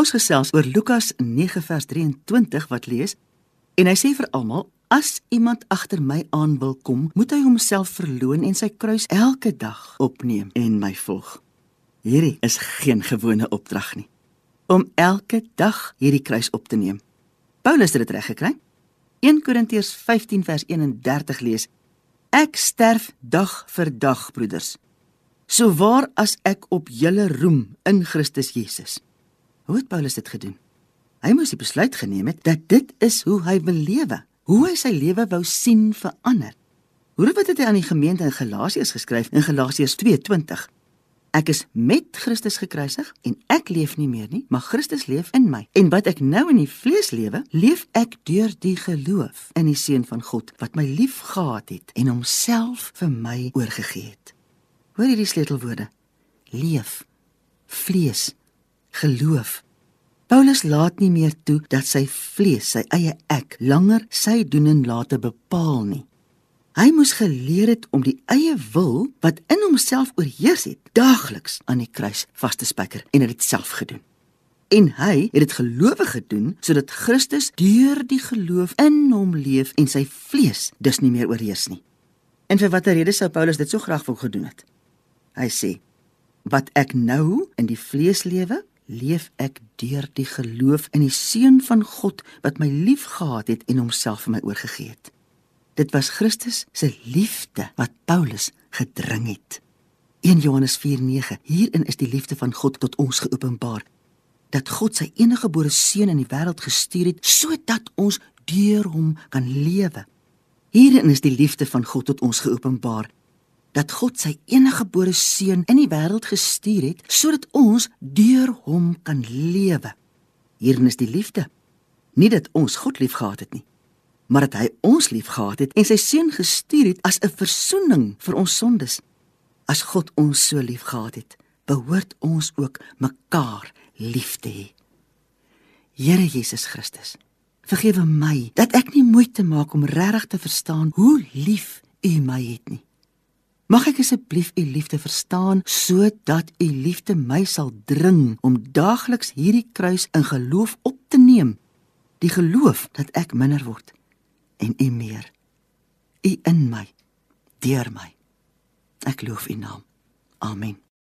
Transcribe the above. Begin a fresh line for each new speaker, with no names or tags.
Ons gesels oor Lukas 9 vers 23 wat lees en hy sê vir almal As iemand agter my aan wil kom, moet hy homself verloon en sy kruis elke dag opneem en my volg. Hierdie is geen gewone opdrag nie. Om elke dag hierdie kruis op te neem. Paulus het dit reg gekry. 1 Korintiërs 15 vers 31 lees: Ek sterf dag vir dag, broeders. So waar as ek op julle roem in Christus Jesus. Hoe het Paulus dit gedoen? Hy moes die besluit geneem het dat dit is hoe hy wil lewe, hoe hy sy lewe wou sien verander. Hoe het dit aan die gemeente in Galasiërs geskryf in Galasiërs 2:20? Ek is met Christus gekruisig en ek leef nie meer nie, maar Christus leef in my. En wat ek nou in die vlees lewe, leef ek deur die geloof in die seun van God wat my liefgehad het en homself vir my oorgegee het. Hoor hierdie sleutelwoorde: leef, vlees, geloof. Paulus laat nie meer toe dat sy vlees, sy eie ek, langer sy doen en late bepaal nie. Hy moes geleer het om die eie wil wat in homself oorheers het, daagliks aan die kruis vas te spyker en dit self gedoen. En hy het dit gelowig gedoen sodat Christus deur die geloof in hom leef en sy vlees dus nie meer oorheers nie. En vir watter rede sou Paulus dit so graag wou gedoen het? Hy sê: "Wat ek nou in die vlees lewe, leef ek deur die geloof in die seun van God wat my liefgehad het en homself vir my oorgegee het. Dit was Christus se liefde wat Paulus gedring het. 1 Johannes 4:9 Hierin is die liefde van God tot ons geopenbaar dat God sy enige gebore seun in die wêreld gestuur het sodat ons deur hom kan lewe. Hierin is die liefde van God tot ons geopenbaar dat God sy enige gebore seun in die wêreld gestuur het sodat ons deur hom kan lewe. Hierin is die liefde. Nie dat ons God liefgehad het nie, maar dat hy ons liefgehad het en sy seun gestuur het as 'n verzoening vir ons sondes. As God ons so liefgehad het, behoort ons ook mekaar lief te hê. Here Jesus Christus, vergewe my dat ek nie moeite maak om regtig te verstaan hoe lief U my het nie. Mag ek asseblief u liefde verstaan sodat u liefde my sal dring om daagliks hierdie kruis in geloof op te neem. Die geloof dat ek minder word en u meer. U in my, deur my. Ek loof u naam. Amen.